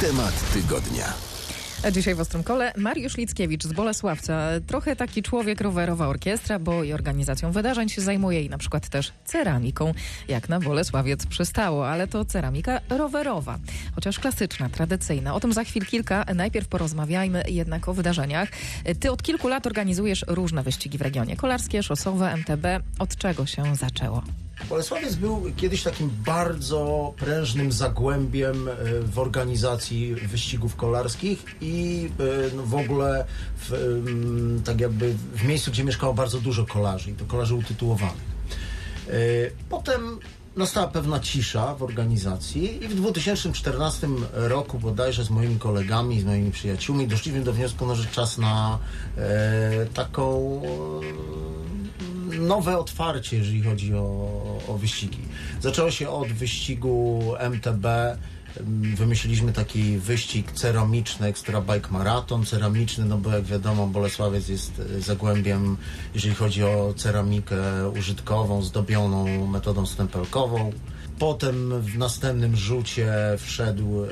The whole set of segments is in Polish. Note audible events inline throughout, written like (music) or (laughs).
Temat tygodnia. Dzisiaj w Ostrym Kole Mariusz Lickiewicz z Bolesławca. Trochę taki człowiek rowerowa orkiestra, bo i organizacją wydarzeń się zajmuje i na przykład też ceramiką, jak na Bolesławiec przystało, ale to ceramika rowerowa, chociaż klasyczna, tradycyjna. O tym za chwil kilka. Najpierw porozmawiajmy jednak o wydarzeniach. Ty od kilku lat organizujesz różne wyścigi w regionie. Kolarskie, szosowe, MTB. Od czego się zaczęło? Bolesławiec był kiedyś takim bardzo prężnym zagłębiem e, w organizacji wyścigów kolarskich i e, no, w ogóle w, tak jakby w miejscu, gdzie mieszkało bardzo dużo kolarzy i to kolarzy utytułowanych. E, potem nastała pewna cisza w organizacji i w 2014 roku bodajże z moimi kolegami, z moimi przyjaciółmi doszliśmy do wniosku, no, że czas na taką nowe otwarcie, jeżeli chodzi o, o wyścigi. Zaczęło się od wyścigu MTB. Wymyśliliśmy taki wyścig ceramiczny, Extra Bike Marathon. Ceramiczny, no bo jak wiadomo, Bolesławiec jest e, zagłębiem, jeżeli chodzi o ceramikę użytkową, zdobioną metodą stempelkową. Potem w następnym rzucie wszedł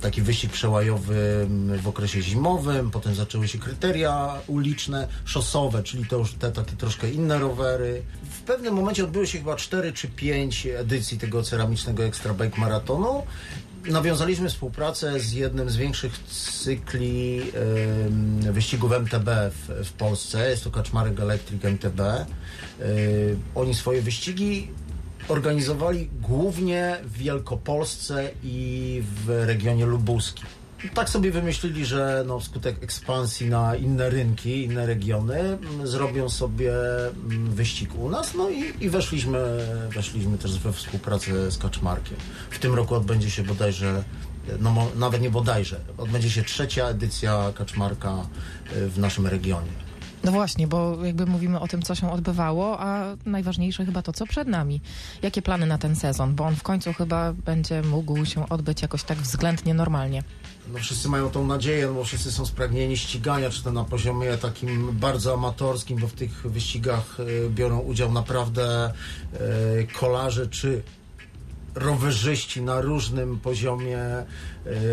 taki wyścig przełajowy w okresie zimowym, potem zaczęły się kryteria uliczne, szosowe, czyli to już te takie troszkę inne rowery. W pewnym momencie odbyły się chyba 4 czy 5 edycji tego ceramicznego Extra Bike Maratonu nawiązaliśmy współpracę z jednym z większych cykli y, wyścigów MTB w, w, Polsce. Jest to Kaczmarek Electric MTB. Y, oni swoje wyścigi organizowali głównie w Wielkopolsce i w regionie lubuskim. Tak sobie wymyślili, że no, wskutek ekspansji na inne rynki, inne regiony mm, zrobią sobie mm, wyścig u nas, no i, i weszliśmy, weszliśmy też we współpracę z Kaczmarkiem. W tym roku odbędzie się bodajże no nawet nie bodajże, odbędzie się trzecia edycja Kaczmarka y, w naszym regionie. No właśnie, bo jakby mówimy o tym, co się odbywało, a najważniejsze chyba to, co przed nami. Jakie plany na ten sezon? Bo on w końcu chyba będzie mógł się odbyć jakoś tak względnie normalnie. No wszyscy mają tą nadzieję, no bo wszyscy są spragnieni ścigania, czy to na poziomie takim bardzo amatorskim, bo w tych wyścigach y, biorą udział naprawdę y, kolarze, czy rowerzyści na różnym poziomie e,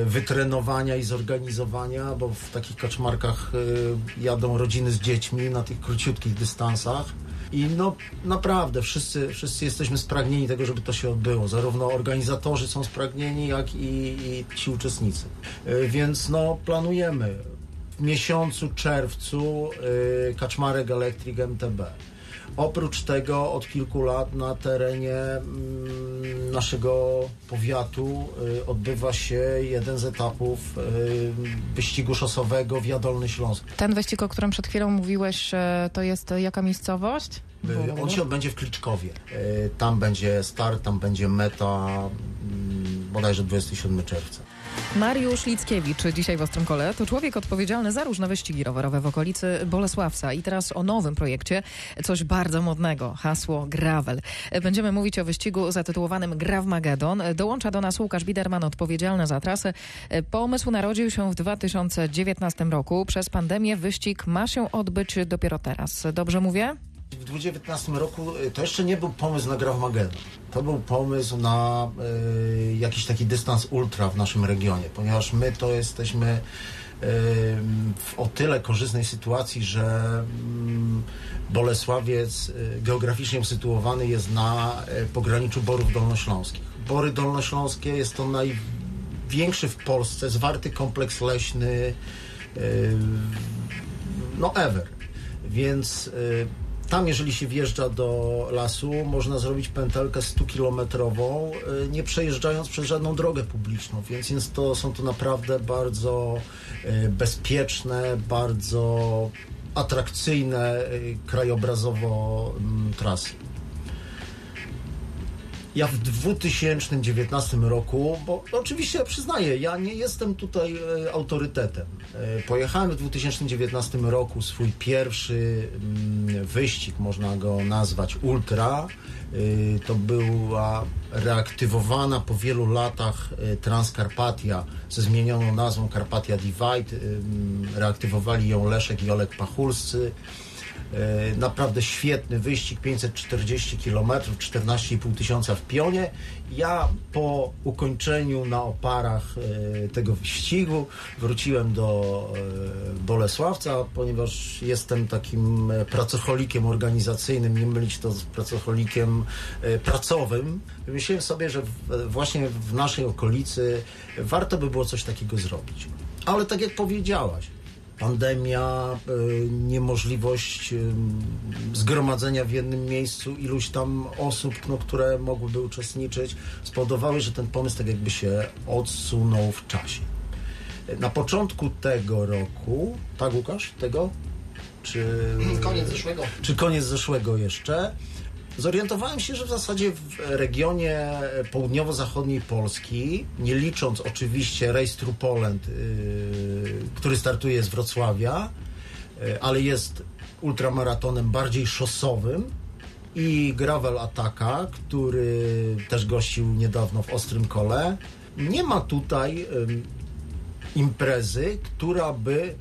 wytrenowania i zorganizowania, bo w takich kaczmarkach e, jadą rodziny z dziećmi na tych króciutkich dystansach. I no naprawdę wszyscy, wszyscy jesteśmy spragnieni tego, żeby to się odbyło. Zarówno organizatorzy są spragnieni, jak i, i ci uczestnicy. E, więc no planujemy w miesiącu czerwcu Kaczmarek Electric MTB. Oprócz tego od kilku lat na terenie mm, naszego powiatu y, odbywa się jeden z etapów y, wyścigu szosowego Via Dolny Śląsk. Ten wyścig, o którym przed chwilą mówiłeś, to jest jaka miejscowość? Y, on się odbędzie w Kliczkowie. Tam będzie start, tam będzie meta, mm, bodajże 27 czerwca. Mariusz Lickiewicz, dzisiaj w Ostrym Kole, to człowiek odpowiedzialny za różne wyścigi rowerowe w okolicy Bolesławca. I teraz o nowym projekcie, coś bardzo modnego, hasło Gravel. Będziemy mówić o wyścigu zatytułowanym Gravmagedon. Dołącza do nas Łukasz Biderman, odpowiedzialny za trasę. Pomysł narodził się w 2019 roku. Przez pandemię wyścig ma się odbyć dopiero teraz. Dobrze mówię? W 2019 roku y, to jeszcze nie był pomysł na Gravmagedon. To był pomysł na y, jakiś taki dystans ultra w naszym regionie, ponieważ my to jesteśmy y, w o tyle korzystnej sytuacji, że y, Bolesławiec y, geograficznie usytuowany jest na pograniczu Borów Dolnośląskich. Bory Dolnośląskie jest to największy w Polsce zwarty kompleks leśny no ever. Więc tam, jeżeli się wjeżdża do lasu, można zrobić pętelkę 100-kilometrową, y, nie przejeżdżając przez żadną drogę publiczną, więc to, są to naprawdę bardzo y, bezpieczne, bardzo atrakcyjne y, krajobrazowo mm, trasy. Ja w 2019 roku, bo oczywiście przyznaję, ja nie jestem tutaj e, autorytetem. E, pojechałem w 2019 roku swój pierwszy mm, wyścig, można go nazwać ultra. E, to była reaktywowana po wielu latach Transkarpatia ze zmienioną nazwą Karpatia Divide. Reaktywowali ją Leszek i Olek Pachulscy. E, naprawdę świetny wyścig, 540 km, 14,5 tysiąca w pionie. Ja po ukończeniu na oparach e, tego wyścigu wróciłem do e, Bolesławca, ponieważ jestem takim pracocholikiem organizacyjnym, nie mylić to z pracocholikiem pracowym. Myślałem sobie, że właśnie w naszej okolicy warto by było coś takiego zrobić. Ale tak jak powiedziałaś, pandemia, y, niemożliwość y, zgromadzenia w jednym miejscu iluś tam osób, no, które mogłyby uczestniczyć, spowodowały, że ten pomysł tak jakby się odsunął w czasie. Na początku tego roku, tak Łukasz, tego? Czy koniec zeszłego? Czy koniec zeszłego jeszcze? Zorientowałem się, że w zasadzie w regionie południowo-zachodniej Polski, nie licząc oczywiście Race Through Poland, yy, który startuje z Wrocławia, yy, ale jest ultramaratonem bardziej szosowym i Gravel Ataka, który też gościł niedawno w Ostrym Kole, nie ma tutaj yy, imprezy, która by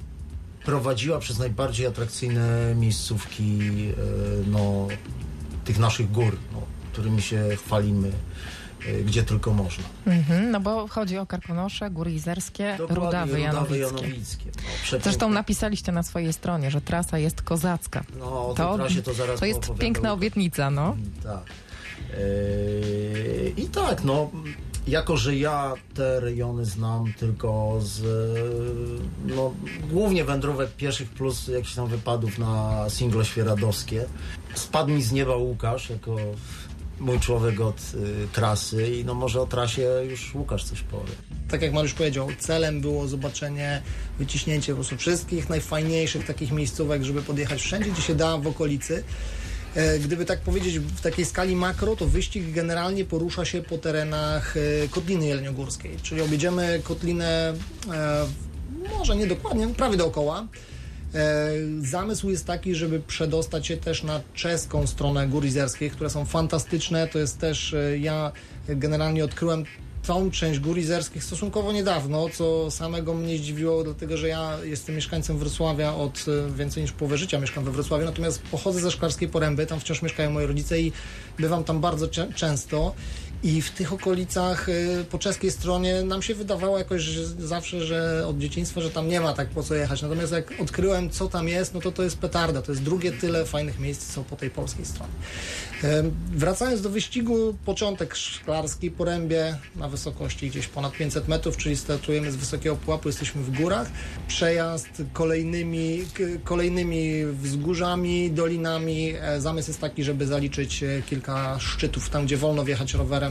prowadziła przez najbardziej atrakcyjne miejscówki yy, no, tych naszych gór, no, którymi się chwalimy e, gdzie tylko można. Mhm, no bo chodzi o Karkonosze, Góry Izerskie, Dokładnie, Rudawy Janowickie. Janowickie. No, Zresztą napisaliście na swojej stronie, że trasa jest kozacka. No, o to, trasie to zaraz To jest piękna obietnica, no. Mm, tak. Yy, I tak, no jako, że ja te rejony znam tylko z no, głównie wędrówek pieszych plus jakichś tam wypadów na single świeradowskie. Spadł mi z nieba Łukasz jako mój człowiek od y, trasy i no może o trasie już Łukasz coś powie. Tak jak Mariusz powiedział, celem było zobaczenie, wyciśnięcie po prostu wszystkich najfajniejszych takich miejscówek, żeby podjechać wszędzie, gdzie się da w okolicy. E, gdyby tak powiedzieć w takiej skali makro, to wyścig generalnie porusza się po terenach e, Kotliny Jeleniogórskiej, czyli objedziemy Kotlinę e, może nie dokładnie, prawie dookoła. Zamysł jest taki, żeby przedostać się też na czeską stronę gór izerskich, które są fantastyczne. To jest też, ja generalnie odkryłem tą część gór izerskich stosunkowo niedawno, co samego mnie zdziwiło, dlatego że ja jestem mieszkańcem Wrocławia od e, więcej niż połowy życia mieszkam we Wrocławiu, natomiast pochodzę ze Szklarskiej Poręby, tam wciąż mieszkają moi rodzice i bywam tam bardzo często i w tych okolicach y, po czeskiej stronie nam się wydawało jakoś że zawsze, że od dzieciństwa, że tam nie ma tak po co jechać. Natomiast jak odkryłem, co tam jest, no to to jest petarda. To jest drugie tyle fajnych miejsc, co po tej polskiej stronie. Wracając do wyścigu, początek szklarski, porębie na wysokości gdzieś ponad 500 metrów, czyli startujemy z wysokiego pułapu, jesteśmy w górach. Przejazd kolejnymi, kolejnymi wzgórzami, dolinami. E, zamysł jest taki, żeby zaliczyć e, kilka szczytów tam, gdzie wolno wjechać rowerem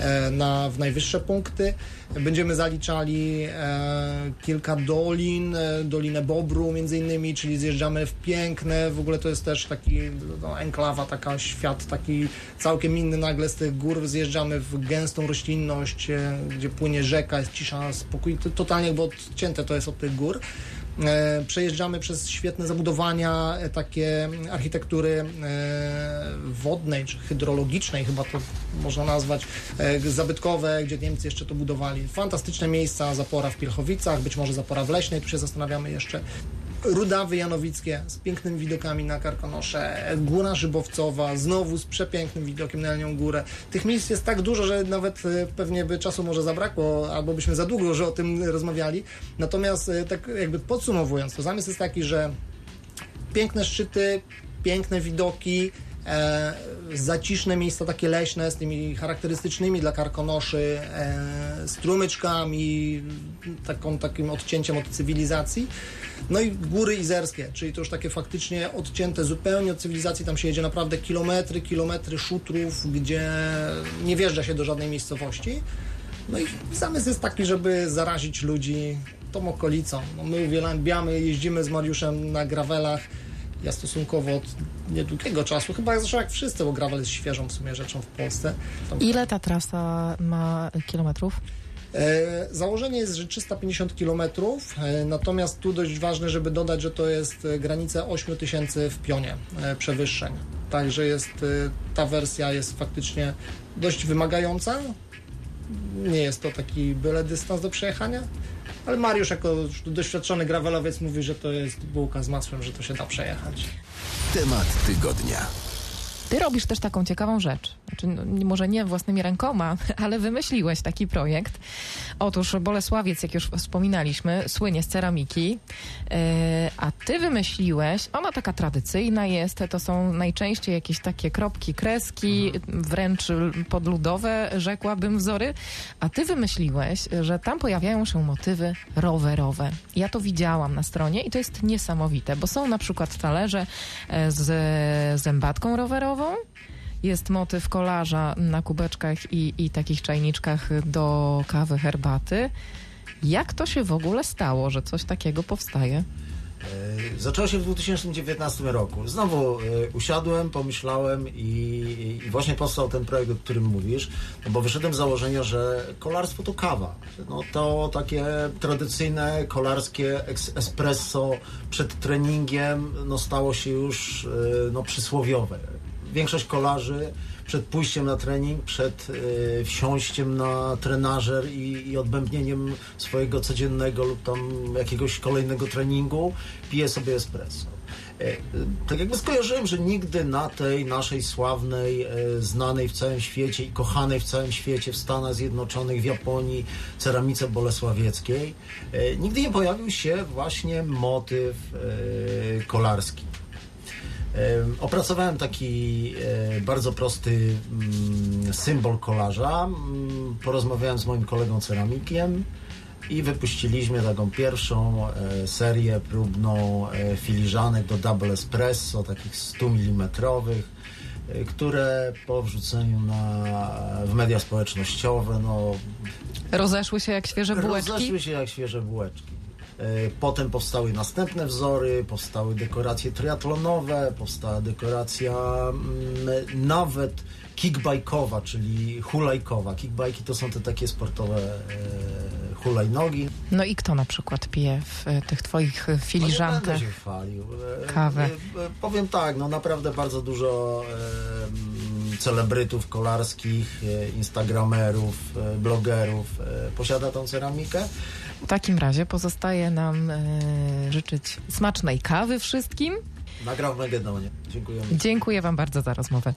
E, na, w najwyższe punkty. Będziemy zaliczali e, kilka dolin, e, Dolinę Bobru między innymi, czyli zjeżdżamy w piękne, w ogóle to jest też taki no, enklawa, taka świat taki całkiem inny nagle z tych gór, zjeżdżamy w gęstą roślinność, gdzie płynie rzeka, jest cisza, spokój, totalnie bo odcięte to jest od tych gór. E, przejeżdżamy przez świetne zabudowania, e, takie architektury e, wodnej czy hydrologicznej, chyba to można nazwać, zabytkowe, gdzie Niemcy jeszcze to budowali. Fantastyczne miejsca, zapora w Pilchowicach, być może zapora w Leśnej, tu się zastanawiamy jeszcze. Rudawy Janowickie z pięknymi widokami na Karkonosze, Góra Żybowcowa, znowu z przepięknym widokiem na Elnią Górę. Tych miejsc jest tak dużo, że nawet e, pewnie by czasu może zabrakło, albo byśmy za długo że o tym rozmawiali. Natomiast e, tak jakby podsumowując, to zamysł jest taki, że piękne szczyty, piękne widoki, e, zaciszne miejsca takie leśne z tymi charakterystycznymi dla karkonoszy e, strumyczkami, taką, takim odcięciem od cywilizacji. No i góry izerskie, czyli to już takie faktycznie odcięte zupełnie od cywilizacji. Tam się jedzie naprawdę kilometry, kilometry szutrów, gdzie nie wjeżdża się do żadnej miejscowości. No i zamysł jest taki, żeby zarazić ludzi tą okolicą. No my uwielbiamy, jeździmy z Mariuszem na grawelach ja stosunkowo od niedługiego czasu, chyba zresztą jak wszyscy, bo gravel jest świeżą w sumie rzeczą w Polsce. Tam... Ile ta trasa ma kilometrów? E, założenie jest, że 350 km, e, natomiast tu dość ważne, żeby dodać, że to jest e, granica 8000 w pionie e, przewyższeń. Także jest, e, ta wersja jest faktycznie dość wymagająca. Nie jest to taki byle dystans do przejechania, Ale Mariusz jako doświadczony gravelowiec mówi, że to jest bułka z masłem, że to się da przejechać. Temat tygodnia. Ty robisz też taką ciekawą rzecz. Znaczy, no, może nie własnymi rękoma, (laughs) ale wymyśliłeś taki projekt. Otóż Bolesławiec, jak już wspominaliśmy, słynie z ceramiki, e, a ty wymyśliłeś, ona taka tradycyjna jest, to są najczęściej jakieś takie kropki, kreski, wręcz podludowe, rzekłabym, wzory, a ty wymyśliłeś, że tam pojawiają się motywy rowerowe. Ja to widziałam na stronie i to jest niesamowite, bo są na przykład talerze e, z zębatką rowerową, jest motyw kolarza na kubeczkach i, i takich czajniczkach do kawy, herbaty. Jak to się w ogóle stało, że coś takiego powstaje? E, Zaczęło się w 2019 roku. Znowu e, usiadłem, pomyślałem i, i właśnie powstał ten projekt, o którym mówisz, no bo wyszedłem z założenia, że kolarstwo to kawa. No to takie tradycyjne kolarskie espresso przed treningiem no stało się już e, no, przysłowiowe. Większość kolarzy przed pójściem na trening, przed e, wsiąściem na trenażer i, i odbębnieniem swojego codziennego lub tam jakiegoś kolejnego treningu pije sobie espresso. E, Tak jakby skojarzyłem, że nigdy na tej naszej sławnej, e, znanej w całym świecie i kochanej w całym świecie, w Stanach Zjednoczonych, w Japonii, ceramice bolesławieckiej, nigdy nie pojawił się właśnie motyw kolarski. Em, Opracowałem taki e, bardzo prosty mm, symbol kolarza. Mm, Porozmawiałem z moim kolegą ceramikiem i wypuściliśmy taką pierwszą e, serię próbną e, filiżanek do double espresso, takich 100 mm, które po wrzuceniu na, w media społecznościowe no, Rozeszły się jak świeże bułeczki? Rozeszły się jak świeże bułeczki. E, Potem powstały następne wzory, powstały dekoracje triatlonowe, powstała dekoracja mm, nawet kickbajkowa, czyli hulajkowa. Kickbajki to są te takie sportowe e, hulajnogi. No i kto na przykład pije w e, tych twoich No nie filiżankach? będę się chwalił. E, Kawę. Powiem tak, no naprawdę bardzo dużo celebrytów kolarskich, e, instagramerów, e, blogerów e, posiada tą ceramikę. W takim razie pozostaje nam e, życzyć smacznej kawy wszystkim. Nagrał w Megadonie. Dziękujemy. Dziękuję wam bardzo za rozmowę.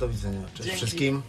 Do widzenia. Cześć wszystkim.